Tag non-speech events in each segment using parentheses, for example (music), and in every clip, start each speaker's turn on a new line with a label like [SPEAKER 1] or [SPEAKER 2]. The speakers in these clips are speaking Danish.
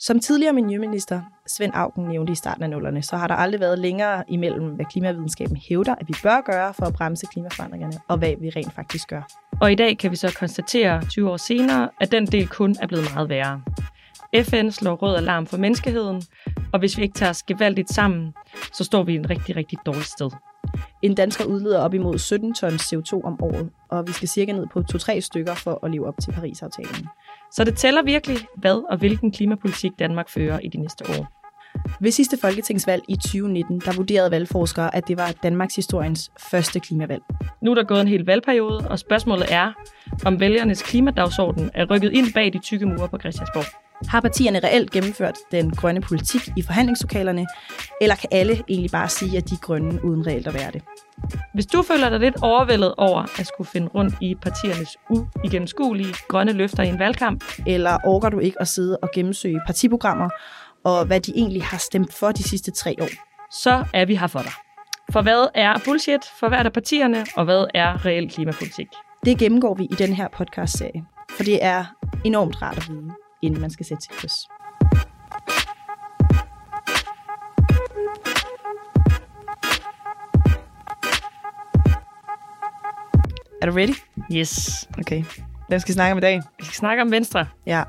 [SPEAKER 1] Som tidligere miljøminister Svend Augen nævnte i starten af nullerne, så har der aldrig været længere imellem, hvad klimavidenskaben hævder, at vi bør gøre for at bremse klimaforandringerne, og hvad vi rent faktisk gør.
[SPEAKER 2] Og i dag kan vi så konstatere 20 år senere, at den del kun er blevet meget værre. FN slår rød alarm for menneskeheden, og hvis vi ikke tager os gevaldigt sammen, så står vi i en rigtig, rigtig dårlig sted.
[SPEAKER 1] En dansker udleder op imod 17 tons CO2 om året, og vi skal cirka ned på 2-3 stykker for at leve op til Paris-aftalen.
[SPEAKER 2] Så det tæller virkelig, hvad og hvilken klimapolitik Danmark fører i de næste år.
[SPEAKER 1] Ved sidste folketingsvalg i 2019, der vurderede valgforskere, at det var Danmarks historiens første klimavalg.
[SPEAKER 2] Nu er der gået en hel valgperiode, og spørgsmålet er, om vælgernes klimadagsorden er rykket ind bag de tykke mure på Christiansborg.
[SPEAKER 1] Har partierne reelt gennemført den grønne politik i forhandlingslokalerne, eller kan alle egentlig bare sige, at de er grønne uden reelt at være det?
[SPEAKER 2] Hvis du føler dig lidt overvældet over at skulle finde rundt i partiernes uigennemskuelige grønne løfter i en valgkamp,
[SPEAKER 1] eller orker du ikke at sidde og gennemsøge partiprogrammer, og hvad de egentlig har stemt for de sidste tre år,
[SPEAKER 2] så er vi her for dig. For hvad er bullshit for hvert af partierne, og hvad er reel klimapolitik?
[SPEAKER 1] Det gennemgår vi i den her podcast-serie, for det er enormt rart at vide, inden man skal sætte sit kryds. Er du ready?
[SPEAKER 2] Yes.
[SPEAKER 1] Okay. Hvem skal snakke om i dag?
[SPEAKER 2] Vi skal snakke om Venstre.
[SPEAKER 1] Ja.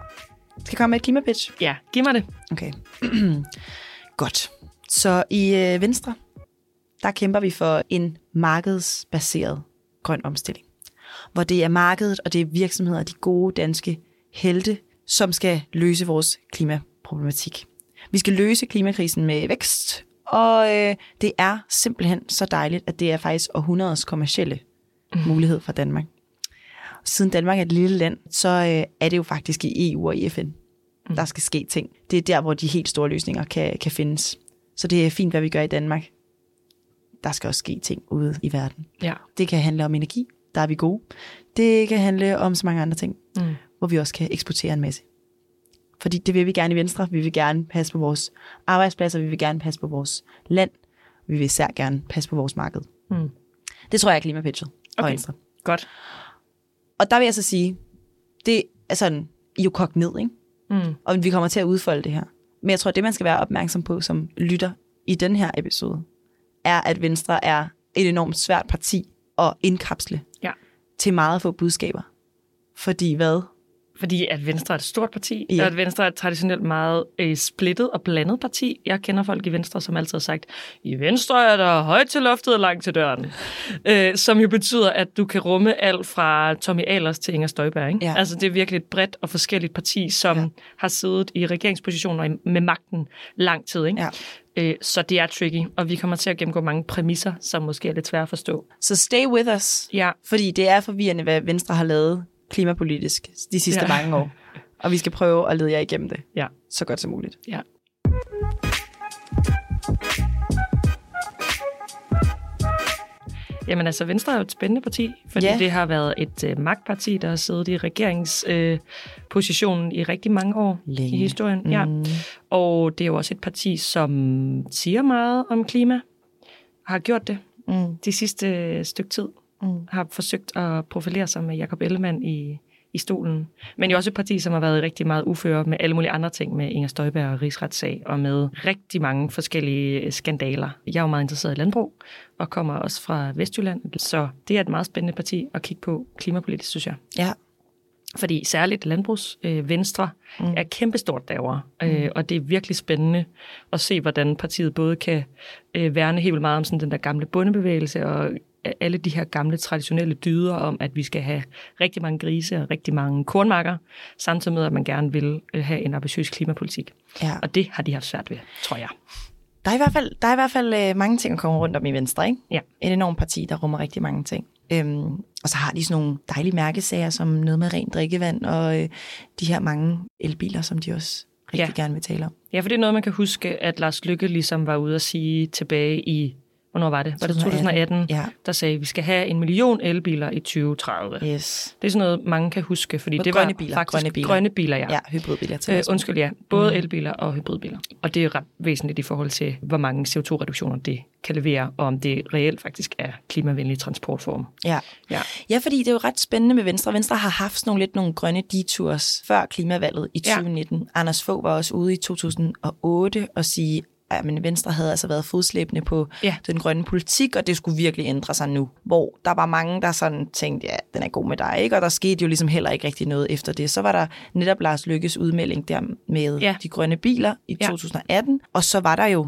[SPEAKER 1] Skal jeg komme med et klimapitch?
[SPEAKER 2] Ja, giv mig det.
[SPEAKER 1] Okay. (clears throat) Godt. Så i øh, Venstre, der kæmper vi for en markedsbaseret grøn omstilling. Hvor det er markedet, og det er virksomheder, de gode danske helte, som skal løse vores klimaproblematik. Vi skal løse klimakrisen med vækst, og øh, det er simpelthen så dejligt, at det er faktisk århundredets kommercielle mm. mulighed for Danmark. Siden Danmark er et lille land, så øh, er det jo faktisk i EU og i FN, mm. der skal ske ting. Det er der, hvor de helt store løsninger kan, kan findes. Så det er fint, hvad vi gør i Danmark. Der skal også ske ting ude i verden.
[SPEAKER 2] Ja.
[SPEAKER 1] Det kan handle om energi, der er vi gode. Det kan handle om så mange andre ting, mm. Hvor vi også kan eksportere en masse. Fordi det vil vi gerne i Venstre. Vi vil gerne passe på vores arbejdspladser, vi vil gerne passe på vores land, vi vil især gerne passe på vores marked. Mm. Det tror jeg er klimapitchet
[SPEAKER 2] okay.
[SPEAKER 1] Venstre.
[SPEAKER 2] Godt.
[SPEAKER 1] Og der vil jeg så sige, det er sådan, I er jo kogt ned, ikke? Mm. Og vi kommer til at udfolde det her. Men jeg tror, det man skal være opmærksom på som lytter i den her episode, er, at Venstre er et enormt svært parti at indkapsle
[SPEAKER 2] ja.
[SPEAKER 1] til meget få budskaber. Fordi hvad?
[SPEAKER 2] Fordi at Venstre er et stort parti, ja. og at Venstre er et traditionelt meget øh, splittet og blandet parti. Jeg kender folk i Venstre, som altid har sagt, i Venstre er der højt til loftet og langt til døren. øh, som jo betyder, at du kan rumme alt fra Tommy Ahlers til Inger Støjberg. Ikke?
[SPEAKER 1] Ja.
[SPEAKER 2] Altså det er virkelig et bredt og forskelligt parti, som ja. har siddet i regeringspositioner med magten lang tid. Ikke?
[SPEAKER 1] Ja.
[SPEAKER 2] Øh, så det er tricky, og vi kommer til at gennemgå mange præmisser, som måske er lidt svære at forstå.
[SPEAKER 1] Så stay with us,
[SPEAKER 2] ja.
[SPEAKER 1] fordi det er forvirrende, hvad Venstre har lavet klimapolitisk de sidste ja. mange år. (laughs) Og vi skal prøve at lede jer igennem det
[SPEAKER 2] ja.
[SPEAKER 1] så godt som muligt.
[SPEAKER 2] Ja. Jamen altså, Venstre er jo et spændende parti, fordi ja. det har været et øh, magtparti, der har siddet i regeringspositionen øh, i rigtig mange år
[SPEAKER 1] Længe.
[SPEAKER 2] i historien. Mm. Ja. Og det er jo også et parti, som siger meget om klima, har gjort det mm. de sidste stykke tid mm. har forsøgt at profilere sig med Jakob Ellemann i, i stolen. Men jo også et parti, som har været rigtig meget uføre med alle mulige andre ting, med Inger Støjberg og rigsretssag, og med rigtig mange forskellige skandaler. Jeg er jo meget interesseret i landbrug, og kommer også fra Vestjylland, så det er et meget spændende parti at kigge på klimapolitisk, synes jeg.
[SPEAKER 1] Ja.
[SPEAKER 2] Fordi særligt landbrugs øh, venstre mm. er kæmpestort derovre, øh, mm. og det er virkelig spændende at se, hvordan partiet både kan øh, værne helt vildt meget om sådan den der gamle bundebevægelse og alle de her gamle traditionelle dyder om, at vi skal have rigtig mange grise og rigtig mange kornmarker, samtidig med, at man gerne vil øh, have en ambitiøs klimapolitik.
[SPEAKER 1] Ja.
[SPEAKER 2] Og det har de haft svært ved, tror jeg.
[SPEAKER 1] Der er i hvert fald, der er i hvert fald øh, mange ting at komme rundt om i Venstre, ikke?
[SPEAKER 2] Ja.
[SPEAKER 1] Et enormt parti, der rummer rigtig mange ting. Øhm, og så har de sådan nogle dejlige mærkesager, som noget med rent drikkevand, og øh, de her mange elbiler, som de også rigtig ja. gerne vil tale om.
[SPEAKER 2] Ja, for det er noget, man kan huske, at Lars Lykke ligesom var ude at sige tilbage i hvornår var det? Var det 2018?
[SPEAKER 1] Ja.
[SPEAKER 2] Der sagde, at vi skal have en million elbiler i 2030.
[SPEAKER 1] Yes.
[SPEAKER 2] Det er sådan noget, mange kan huske, fordi
[SPEAKER 1] Og
[SPEAKER 2] det
[SPEAKER 1] grønne
[SPEAKER 2] var
[SPEAKER 1] biler,
[SPEAKER 2] faktisk
[SPEAKER 1] grønne biler.
[SPEAKER 2] grønne biler ja.
[SPEAKER 1] Ja, hybridbiler til
[SPEAKER 2] Øh, undskyld, ja. Både mm. elbiler og hybridbiler. Og det er ret væsentligt i forhold til, hvor mange CO2-reduktioner det kan levere, og om det reelt faktisk er klimavenlig transportform.
[SPEAKER 1] Ja.
[SPEAKER 2] Ja.
[SPEAKER 1] ja, fordi det er jo ret spændende med Venstre. Venstre har haft sådan nogle lidt nogle grønne detours før klimavalget i
[SPEAKER 2] Ja.
[SPEAKER 1] 2019. Anders Fogh var også ude i 2008 og sige, at men Venstre havde altså været fodslæbende på
[SPEAKER 2] Ja.
[SPEAKER 1] den grønne politik, og det skulle virkelig ændre sig nu. Hvor der var mange, der sådan tænkte, ja, den er god med dig, ikke? Og der skete jo ligesom heller ikke rigtig noget efter det. Så var der netop Lars Lykkes udmelding der med
[SPEAKER 2] Ja.
[SPEAKER 1] de grønne biler i
[SPEAKER 2] Ja.
[SPEAKER 1] 2018, og så var der jo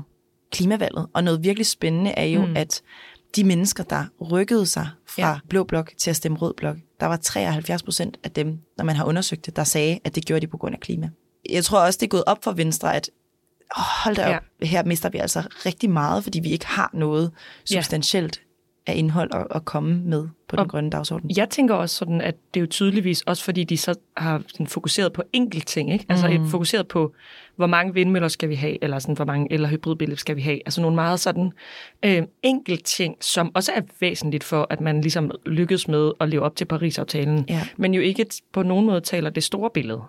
[SPEAKER 1] klimavalget. Og noget virkelig spændende er jo, mm. at de mennesker, der rykkede sig fra
[SPEAKER 2] Ja.
[SPEAKER 1] blå blok til at stemme rød blok, der var 73 procent af dem, når man har undersøgt det, der sagde, at det gjorde de på grund af klima. Jeg tror også, det er gået op for Venstre, at hold da op, ja. her mister vi altså rigtig meget, fordi vi ikke har noget substantielt af indhold at, at komme med på den
[SPEAKER 2] Og-
[SPEAKER 1] grønne dagsorden.
[SPEAKER 2] Jeg tænker også sådan, at det er jo tydeligvis også fordi, de så har sådan fokuseret på enkelt ting, ikke? Altså mm. fokuseret på, hvor mange vindmøller skal vi have, eller sådan, hvor mange eller hybridbiler skal vi have. Altså nogle meget sådan øh, enkelt ting, som også er væsentligt for, at man ligesom lykkes med at leve op til Paris-aftalen,
[SPEAKER 1] Ja.
[SPEAKER 2] men jo ikke på nogen måde taler det store billede.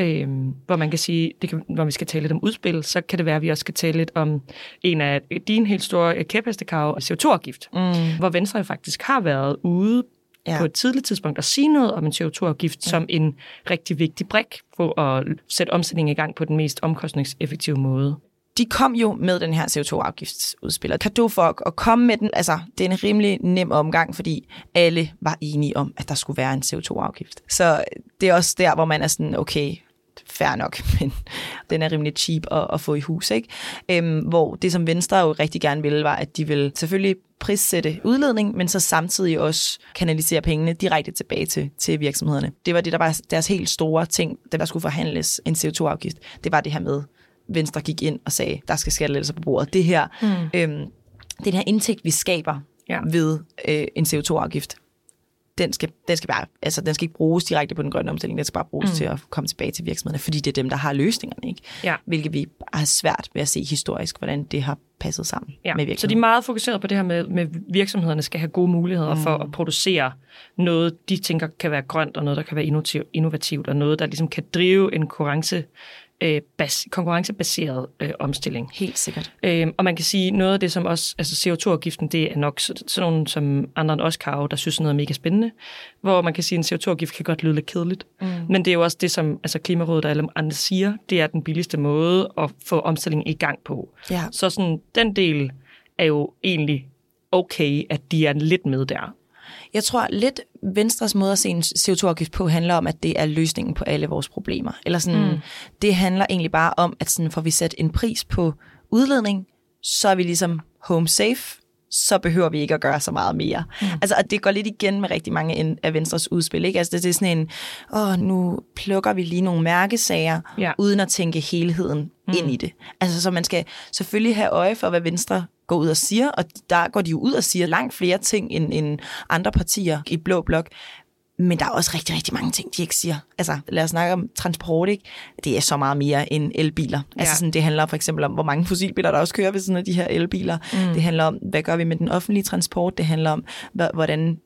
[SPEAKER 2] Øh, hvor man kan sige, det kan, når vi skal tale lidt om udspil, så kan det være, at vi også skal tale lidt om en af dine helt store kæphestekrav, CO2-afgift, mm. hvor Venstre faktisk har været ude
[SPEAKER 1] Ja.
[SPEAKER 2] ja. på et tidligt tidspunkt at sige noget om en CO2-afgift ja. som en rigtig vigtig brik på at sætte omsætningen i gang på den mest omkostningseffektive måde.
[SPEAKER 1] de kom jo med den her CO2-afgiftsudspil. Og kado for at komme med den, altså det er en rimelig nem omgang, fordi alle var enige om, at der skulle være en CO2-afgift. Så det er også der, hvor man er sådan, okay, fair nok, (laughs) men den er rimelig cheap at, at få i hus, ikke? Øhm, hvor det, som Venstre jo rigtig gerne ville, var, at de ville selvfølgelig prissætte udledning, men så samtidig også kanalisere pengene direkte tilbage til, til virksomhederne. Det var det, der var deres helt store ting, da der skulle forhandles en CO2-afgift. Det var det her med, Venstre gik ind og sagde, der skal skattelettelser på bordet. Det her, mm. øhm, den her indtægt, vi skaber
[SPEAKER 2] ja.
[SPEAKER 1] ved øh, en CO2-afgift, den skal, den, skal bare, altså, den skal ikke bruges direkte på den grønne omstilling, den skal bare bruges mm. til at komme tilbage til virksomhederne, fordi det er dem, der har løsningerne. Ikke?
[SPEAKER 2] Ja.
[SPEAKER 1] Hvilket vi har svært ved at se historisk, hvordan det har passet sammen
[SPEAKER 2] Ja.
[SPEAKER 1] med
[SPEAKER 2] Så de er meget fokuseret på det her med, med virksomhederne skal have gode muligheder mm. for at producere noget, de tænker kan være grønt, og noget, der kan være innovativ- innovativt, og noget, der ligesom kan drive en konkurrence, øh, bas, konkurrencebaseret øh, omstilling.
[SPEAKER 1] Helt sikkert.
[SPEAKER 2] Øhm, og man kan sige, noget af det som også, altså CO2-afgiften, det er nok så- sådan nogle som andre end os, Karo, der synes noget er mega spændende, hvor man kan sige, at en CO2-afgift kan godt lyde lidt kedeligt. Mm. Men det er jo også det, som altså Klimarådet og alle andre siger, det er den billigste måde at få omstillingen i gang på.
[SPEAKER 1] Ja.
[SPEAKER 2] Så sådan, den del er jo egentlig okay, at de er lidt med der.
[SPEAKER 1] Jeg tror lidt, Venstres måde at se en CO2-afgift på handler om, at det er løsningen på alle vores problemer. Eller sådan, mm. det handler egentlig bare om, at sådan, får vi sat en pris på udledning, så er vi ligesom home safe, så behøver vi ikke at gøre så meget mere. Mm. Altså, og det går lidt igen med rigtig mange af Venstres udspil. Ikke? Altså, det, det er sådan en, åh, nu plukker vi lige nogle mærkesager,
[SPEAKER 2] Ja.
[SPEAKER 1] uden at tænke helheden mm. ind i det. Altså, så man skal selvfølgelig have øje for, hvad Venstre går ud og siger, og der går de jo ud og siger langt flere ting end, end andre partier i Blå Blok. Men der er også rigtig, rigtig mange ting, de ikke siger. Altså, lad os snakke om transport, ikke? Det er så meget mere end elbiler. Ja. Altså, sådan, det handler for eksempel om, hvor mange fossilbiler, der også kører ved sådan af de her elbiler. Mm. Det handler om, hvad gør vi med den offentlige transport? Det handler om, hvordan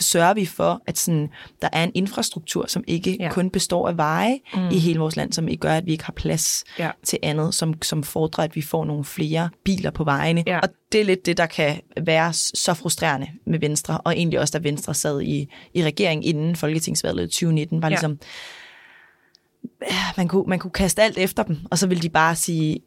[SPEAKER 1] sørger vi for, at sådan, der er en infrastruktur, som ikke
[SPEAKER 2] Ja.
[SPEAKER 1] kun består af veje mm. i hele vores land, som ikke gør, at vi ikke har plads
[SPEAKER 2] Ja.
[SPEAKER 1] til andet, som, som fordrer, at vi får nogle flere biler på vejene.
[SPEAKER 2] Ja.
[SPEAKER 1] Og det er lidt det, der kan være så frustrerende med Venstre, og egentlig også, da Venstre sad i, i regeringen inden Folketingsvalget i 2019, var
[SPEAKER 2] Ja.
[SPEAKER 1] ligesom, man kunne, man kunne kaste alt efter dem, og så ville de bare sige,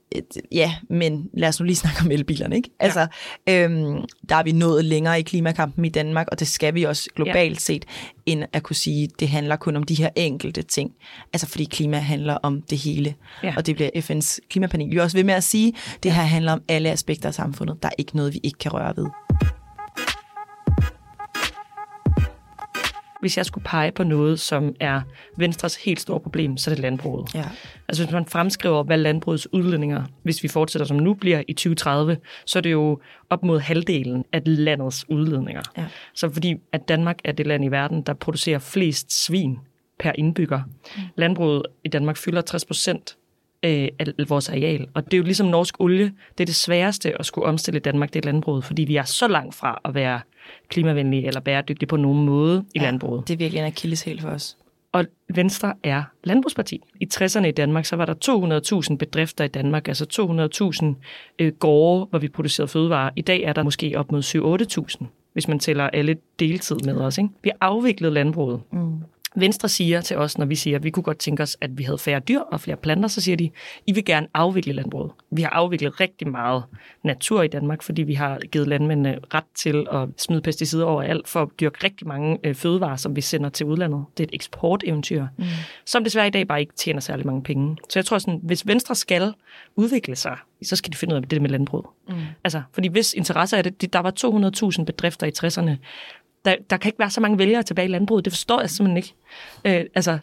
[SPEAKER 1] ja, men lad os nu lige snakke om elbilerne, ikke? Altså, øhm, der er vi nået længere i klimakampen i Danmark, og det skal vi også globalt ja. set, end at kunne sige, det handler kun om de her enkelte ting. Altså, fordi klima handler om det hele,
[SPEAKER 2] Ja.
[SPEAKER 1] og det bliver FN's klimapanel jo også ved med at sige, det her handler om alle aspekter af samfundet. Der er ikke noget, vi ikke kan røre ved.
[SPEAKER 2] Hvis jeg skulle pege på noget, som er Venstres helt store problem, så er det landbruget.
[SPEAKER 1] Ja.
[SPEAKER 2] Altså hvis man fremskriver, hvad landbrugets udledninger, hvis vi fortsætter som nu bliver i 2030, så er det jo op mod halvdelen af landets udledninger.
[SPEAKER 1] Ja.
[SPEAKER 2] Så fordi at Danmark er det land i verden, der producerer flest svin per indbygger. Mm. Landbruget i Danmark fylder 60 procent øh, af vores areal. Og det er jo ligesom norsk olie. Det er det sværeste at skulle omstille Danmark, det er landbruget, fordi vi er så langt fra at være klimavenlige eller bæredygtige på nogen måde i ja, landbruget.
[SPEAKER 1] Det er virkelig en akilleshæl for os.
[SPEAKER 2] Og Venstre er landbrugsparti. I 60'erne i Danmark, så var der 200.000 bedrifter i Danmark, altså 200.000 øh, gårde, hvor vi producerede fødevarer. I dag er der måske op mod 7-8.000, hvis man tæller alle deltid med os. Ikke? Vi har afviklet landbruget. Mm. Venstre siger til os, når vi siger, at vi kunne godt tænke os, at vi havde færre dyr og flere planter, så siger de, I vil gerne afvikle landbruget. Vi har afviklet rigtig meget natur i Danmark, fordi vi har givet landmændene ret til at smide pesticider overalt for at dyrke rigtig mange øh, fødevarer, som vi sender til udlandet. Det er et eksporteventyr, mm. som desværre i dag bare ikke tjener særlig mange penge. Så jeg tror sådan, hvis Venstre skal udvikle sig, så skal de finde ud af det med landbruget. Mm. Altså, fordi hvis interesse er det, der var 200.000 bedrifter i 60'erne, der, der kan ikke være så mange vælgere tilbage i landbruget. Det forstår jeg simpelthen ikke. Øh, altså,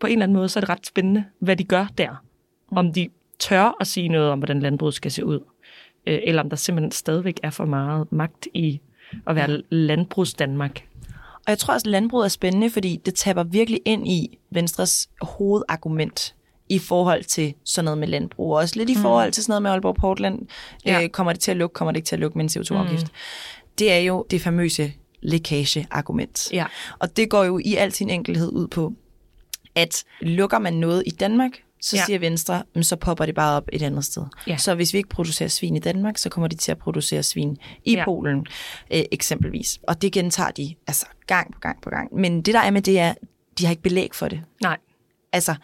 [SPEAKER 2] på en eller anden måde, så er det ret spændende, hvad de gør der. Om de tør at sige noget om, hvordan landbruget skal se ud. Øh, eller om der simpelthen stadigvæk er for meget magt i at være landbrugs Danmark.
[SPEAKER 1] Og jeg tror også, at landbruget er spændende, fordi det taber virkelig ind i Venstres hovedargument i forhold til sådan noget med landbrug. Og også lidt i mm. forhold til sådan noget med Aalborg Portland. Ja. Øh, kommer det til at lukke, kommer det ikke til at lukke med en CO2-afgift? Mm. Det er jo det famøse lækage-argument.
[SPEAKER 2] Ja.
[SPEAKER 1] Og det går jo i al sin enkelhed ud på, at lukker man noget i Danmark, så ja. siger Venstre, så popper det bare op et andet sted. Ja. Så hvis vi ikke producerer svin i Danmark, så kommer de til at producere svin i ja. Polen øh, eksempelvis. Og det gentager de altså gang på gang på gang. Men det der er med det er, de har ikke belæg for det.
[SPEAKER 2] Nej.
[SPEAKER 1] Altså,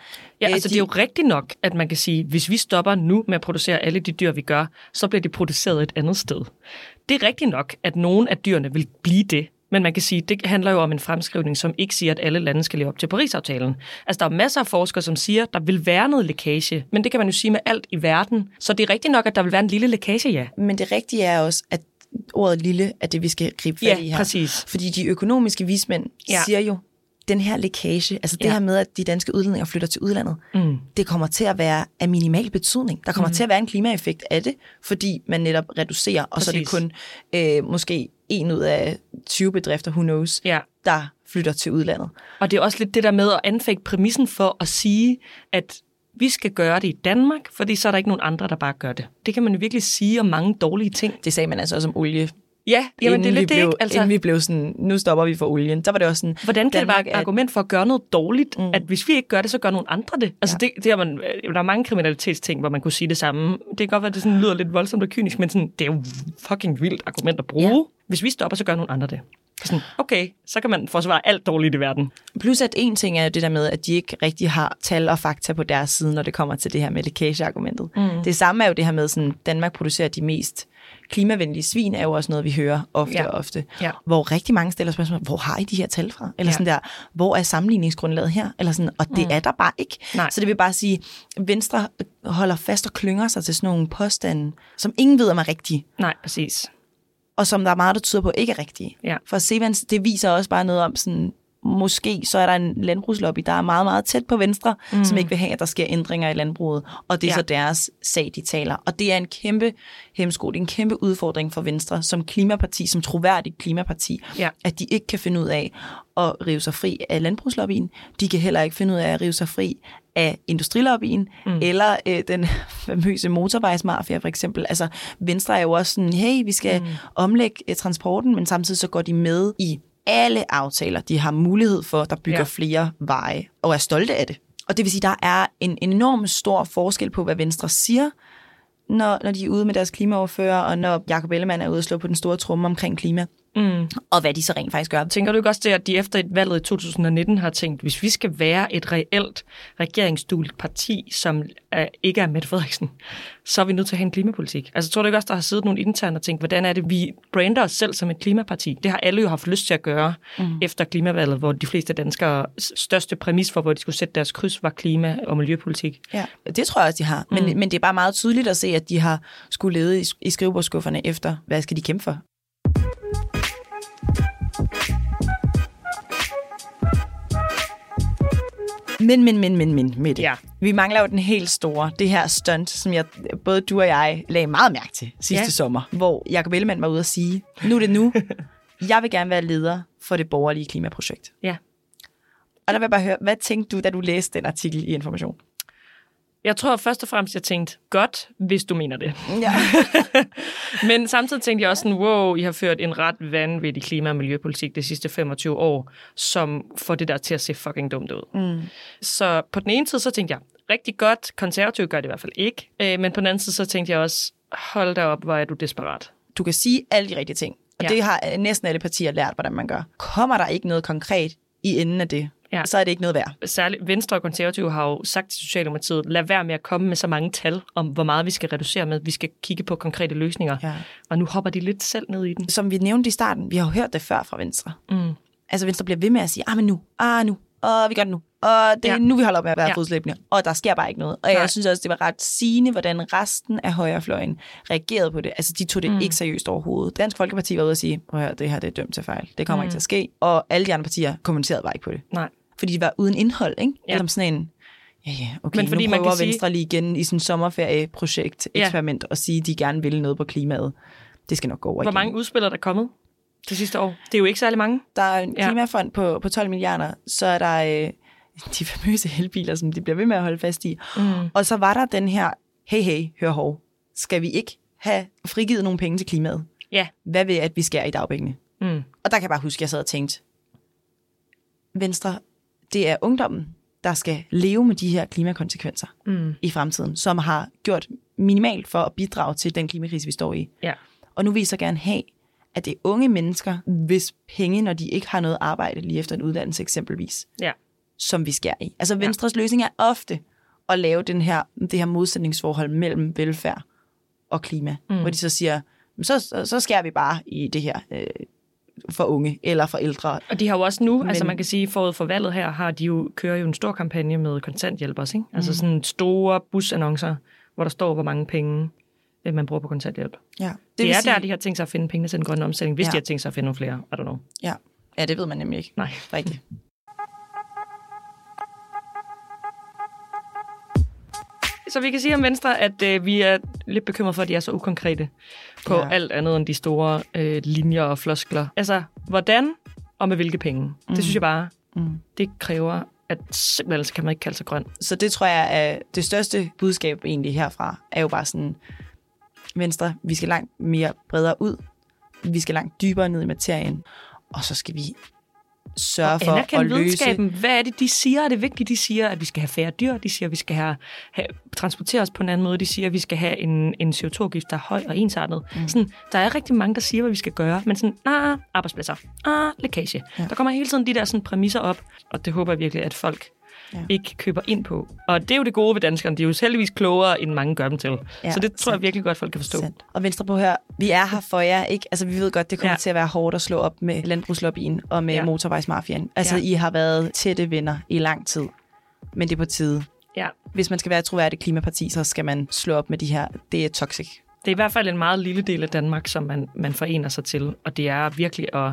[SPEAKER 2] ja, øh, altså de... det er jo rigtigt nok, at man kan sige, hvis vi stopper nu med at producere alle de dyr, vi gør, så bliver de produceret et andet sted. Det er rigtigt nok, at nogle af dyrene vil blive det, men man kan sige, det handler jo om en fremskrivning, som ikke siger, at alle lande skal leve op til Paris-aftalen. Altså, der er masser af forskere, som siger, at der vil være noget lækage, men det kan man jo sige med alt i verden. Så det er rigtigt nok, at der vil være en lille lækage, ja.
[SPEAKER 1] Men det rigtige er også, at ordet lille er det, vi skal gribe fat
[SPEAKER 2] ja,
[SPEAKER 1] i her.
[SPEAKER 2] præcis.
[SPEAKER 1] Fordi de økonomiske vismænd ja. siger jo, den her lækage, altså det ja. her med, at de danske udlændinge flytter til udlandet, mm. det kommer til at være af minimal betydning. Der kommer mm. til at være en klimaeffekt af det, fordi man netop reducerer, og Præcis. så er det kun øh, måske en ud af 20 bedrifter, who knows,
[SPEAKER 2] ja.
[SPEAKER 1] der flytter til udlandet.
[SPEAKER 2] Og det er også lidt det der med at anfægte præmissen for at sige, at vi skal gøre det i Danmark, fordi så er der ikke nogen andre, der bare gør det. Det kan man jo virkelig sige om mange dårlige ting.
[SPEAKER 1] Det sagde man altså også om olie
[SPEAKER 2] Ja, jamen det er lidt det, ikke?
[SPEAKER 1] Altså, inden vi blev sådan, nu stopper vi for olien, så var det også sådan...
[SPEAKER 2] Hvordan kan Danmark det være et argument for at gøre noget dårligt, mm. at hvis vi ikke gør det, så gør nogen andre det? Altså ja. det, det er man, der er mange kriminalitetsting, hvor man kunne sige det samme. Det kan godt være, at det sådan lyder lidt voldsomt og kynisk, men sådan, det er jo fucking vildt argument at bruge. Ja. Hvis vi stopper, så gør nogen andre det. Sådan, okay, så kan man forsvare alt dårligt i verden.
[SPEAKER 1] Plus at en ting er det der med, at de ikke rigtig har tal og fakta på deres side, når det kommer til det her med lækage-argumentet. Mm. Det samme er jo det her med, at Danmark producerer de mest klimavenlige svin er jo også noget, vi hører ofte ja. og ofte. Ja. Hvor rigtig mange stiller spørgsmål, hvor har I de her tal fra? Eller ja. sådan der, hvor er sammenligningsgrundlaget her? Eller sådan, og det mm. er der bare ikke.
[SPEAKER 2] Nej.
[SPEAKER 1] Så det vil bare sige, Venstre holder fast og klynger sig til sådan nogle påstande, som ingen ved om er rigtige.
[SPEAKER 2] Nej, præcis.
[SPEAKER 1] Og som der er meget, der tyder på ikke er rigtige.
[SPEAKER 2] Ja.
[SPEAKER 1] For Sevens, det viser også bare noget om sådan, måske så er der en landbrugslobby, der er meget, meget tæt på Venstre, mm. som ikke vil have, at der sker ændringer i landbruget. Og det er ja. så deres sag, de taler. Og det er en kæmpe hemsko, det er en kæmpe udfordring for Venstre som klimaparti, som troværdigt klimaparti,
[SPEAKER 2] ja.
[SPEAKER 1] at de ikke kan finde ud af at rive sig fri af landbrugslobbyen. De kan heller ikke finde ud af at rive sig fri af industrilobbyen, mm. eller øh, den (laughs) famøse motorvejsmafia for eksempel. Altså, Venstre er jo også sådan, hey, vi skal mm. omlægge øh, transporten, men samtidig så går de med i alle aftaler, de har mulighed for, der bygger ja. flere veje, og er stolte af det. Og det vil sige, der er en enorm stor forskel på, hvad Venstre siger, når, når de er ude med deres klimaoverfører, og når Jacob Ellemann er ude og slå på den store tromme omkring klima. Mm. Og hvad de så rent faktisk gør.
[SPEAKER 2] Tænker du ikke også det, at de efter et valget i 2019 har tænkt, hvis vi skal være et reelt regeringsdueligt parti, som er, ikke er Mette Frederiksen, så er vi nødt til at have en klimapolitik. Altså tror du ikke også, der har siddet nogle interne og tænkt, hvordan er det, vi brander os selv som et klimaparti? Det har alle jo haft lyst til at gøre mm. efter klimavalget, hvor de fleste danskere største præmis for, hvor de skulle sætte deres kryds, var klima- og miljøpolitik.
[SPEAKER 1] Ja, det tror jeg også, de har. Men, mm. men det er bare meget tydeligt at se, at de har skulle lede i, i skrivebordskufferne efter, hvad skal de kæmpe for? Men, men, men, men, men, med det.
[SPEAKER 2] Ja.
[SPEAKER 1] Vi mangler jo den helt store, det her stunt, som jeg, både du og jeg lagde meget mærke til sidste ja. sommer, hvor Jacob Ellemann var ude at sige, nu er det nu, (laughs) jeg vil gerne være leder for det borgerlige klimaprojekt.
[SPEAKER 2] Ja.
[SPEAKER 1] Og der vil jeg bare høre, hvad tænkte du, da du læste den artikel i Information?
[SPEAKER 2] Jeg tror først og fremmest, jeg tænkte, godt, hvis du mener det.
[SPEAKER 1] Ja. (laughs)
[SPEAKER 2] Men samtidig tænkte jeg også sådan, wow, I har ført en ret vanvittig klima- og miljøpolitik de sidste 25 år, som får det der til at se fucking dumt ud. Mm. Så på den ene side, så tænkte jeg, rigtig godt, konservative gør det i hvert fald ikke. Øh, men på den anden side, så tænkte jeg også, hold da op, hvor er du desperat.
[SPEAKER 1] Du kan sige alle de rigtige ting. Og
[SPEAKER 2] Ja.
[SPEAKER 1] det har næsten alle partier lært, hvordan man gør. Kommer der ikke noget konkret i enden af det,
[SPEAKER 2] Ja.
[SPEAKER 1] så er det ikke noget værd.
[SPEAKER 2] Særligt Venstre og Konservative har jo sagt til Socialdemokratiet, lad være med at komme med så mange tal om, hvor meget vi skal reducere med. Vi skal kigge på konkrete løsninger.
[SPEAKER 1] Ja.
[SPEAKER 2] Og nu hopper de lidt selv ned i den.
[SPEAKER 1] Som vi nævnte i starten, vi har jo hørt det før fra Venstre.
[SPEAKER 2] Mm.
[SPEAKER 1] Altså Venstre bliver ved med at sige, ah, men nu, ah, nu, og vi gør det nu. Og det er
[SPEAKER 2] Ja.
[SPEAKER 1] nu, vi holder op med at være
[SPEAKER 2] Ja.
[SPEAKER 1] fodslæbende. Og der sker bare ikke noget. Og
[SPEAKER 2] Nej.
[SPEAKER 1] jeg synes også, det var ret sigende, hvordan resten af højrefløjen reagerede på det. Altså, de tog det mm. ikke seriøst overhovedet. Dansk Folkeparti var ude og sige, at det her det er dømt til fejl. Det kommer mm. ikke til at ske. Og alle de andre partier kommenterede bare ikke på det.
[SPEAKER 2] Nej.
[SPEAKER 1] Fordi de var uden indhold, ikke?
[SPEAKER 2] Ja.
[SPEAKER 1] Ja. Eller sådan en, ja ja, okay,
[SPEAKER 2] Men fordi
[SPEAKER 1] nu
[SPEAKER 2] man
[SPEAKER 1] prøver
[SPEAKER 2] kan sige-
[SPEAKER 1] Venstre lige igen i sådan sommerferieprojekt,
[SPEAKER 2] Ja.
[SPEAKER 1] eksperiment, og sige, at de gerne vil noget på klimaet. Det skal nok gå over
[SPEAKER 2] Hvor
[SPEAKER 1] igen.
[SPEAKER 2] mange udspil er der kommet det sidste år? Det er jo ikke særlig mange.
[SPEAKER 1] Der er en
[SPEAKER 2] Ja.
[SPEAKER 1] klimafond på, på 12 milliarder, så er der øh, de famøse elbiler, som de bliver ved med at holde fast i.
[SPEAKER 2] Mm.
[SPEAKER 1] Og så var der den her, hey hey, hør hov, skal vi ikke have frigivet nogle penge til klimaet?
[SPEAKER 2] Ja.
[SPEAKER 1] Hvad ved at vi skærer i dagpengene?
[SPEAKER 2] Mm.
[SPEAKER 1] Og der kan jeg bare huske, at jeg sad og tænkte, Venstre, det er ungdommen, der skal leve med de her klimakonsekvenser
[SPEAKER 2] Mm.
[SPEAKER 1] i fremtiden, som har gjort minimalt for at bidrage til den klimakrise, vi står i.
[SPEAKER 2] Ja.
[SPEAKER 1] Og nu vil I så gerne have, at det er unge mennesker, hvis penge, når de ikke har noget arbejde lige efter en uddannelse eksempelvis,
[SPEAKER 2] Ja.
[SPEAKER 1] som vi skærer i. Altså Venstres ja. løsning er ofte at lave den her, det her modsætningsforhold mellem velfærd og klima, mm. hvor de så siger, "Men så, så, så skærer vi bare i det her øh, for unge eller for ældre.
[SPEAKER 2] Og de har jo også nu, Men... altså
[SPEAKER 1] Men-
[SPEAKER 2] man kan sige, forud for valget her, har de jo, kører jo en stor kampagne med kontanthjælp også, ikke? Altså sådan store busannoncer, hvor der står, hvor mange penge øh, man bruger på kontanthjælp. Det,
[SPEAKER 1] Ja.
[SPEAKER 2] det
[SPEAKER 1] vil
[SPEAKER 2] er
[SPEAKER 1] sige,
[SPEAKER 2] der, de har tænkt sig at finde pengene til den grønne omstilling, hvis. Ja. de har tænkt sig at finde nogle flere. I don't know.
[SPEAKER 1] Ja. ja, det ved man nemlig ikke
[SPEAKER 2] Nej.
[SPEAKER 1] rigtigt.
[SPEAKER 2] Så vi kan sige om Venstre, at øh, vi er lidt bekymrede for, at de er så ukonkrete på. Ja. alt andet end de store øh, linjer og floskler. Altså, hvordan og med hvilke penge? Mm. Det synes jeg bare,
[SPEAKER 1] Mm.
[SPEAKER 2] det kræver, at simpelthen så kan man ikke kalde sig grøn.
[SPEAKER 1] Så det tror jeg er det største budskab egentlig herfra, er jo bare sådan, Venstre, vi skal langt mere bredere ud, vi skal langt dybere ned i materien, og så skal vi sørge for at løse...
[SPEAKER 2] videnskaben. Hvad er det, de siger? Er det vigtigt? De siger, at vi skal have færre dyr. De siger, at vi skal have, have, transportere os på en anden måde. De siger, at vi skal have en, en CO2-gift, der er høj og ensartet. Mm. Sådan, der er rigtig mange, der siger, hvad vi skal gøre. Men sådan, ah, arbejdspladser. Ah, lækage. Ja. Der kommer hele tiden de der sådan, præmisser op. Og det håber jeg virkelig, at folk ja. Ikke køber ind på. Og det er jo det gode ved danskerne. De er jo heldigvis klogere, end mange gør dem til. Ja, så det tror jeg
[SPEAKER 1] sandt.
[SPEAKER 2] virkelig godt, folk kan forstå.
[SPEAKER 1] Sandt. Og Venstre på her, vi er her for jer, ikke? Altså, vi ved godt, det kommer
[SPEAKER 2] Ja.
[SPEAKER 1] til at være hårdt at slå op med landbrugslobbyen og med
[SPEAKER 2] Ja.
[SPEAKER 1] motorvejsmafiaen. Altså, ja. I har været tætte venner i lang tid, men det er på tide.
[SPEAKER 2] Ja.
[SPEAKER 1] Hvis man skal være et troværdigt klimaparti, så skal man slå op med de her, det er toxic.
[SPEAKER 2] Det er i hvert fald en meget lille del af Danmark, som man, man forener sig til, og det er virkelig at,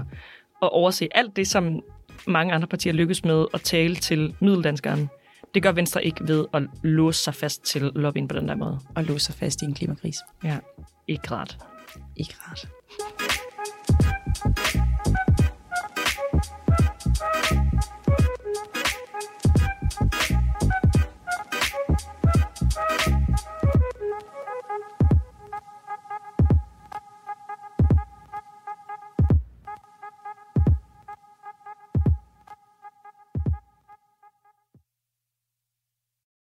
[SPEAKER 2] at overse alt det, som mange andre partier lykkes med at tale til middeldanskeren. Det gør Venstre ikke ved at låse sig fast til lobbyen på den der måde.
[SPEAKER 1] Og låse sig fast i en klimakrise.
[SPEAKER 2] Ja, ikke rart.
[SPEAKER 1] Ikke rart.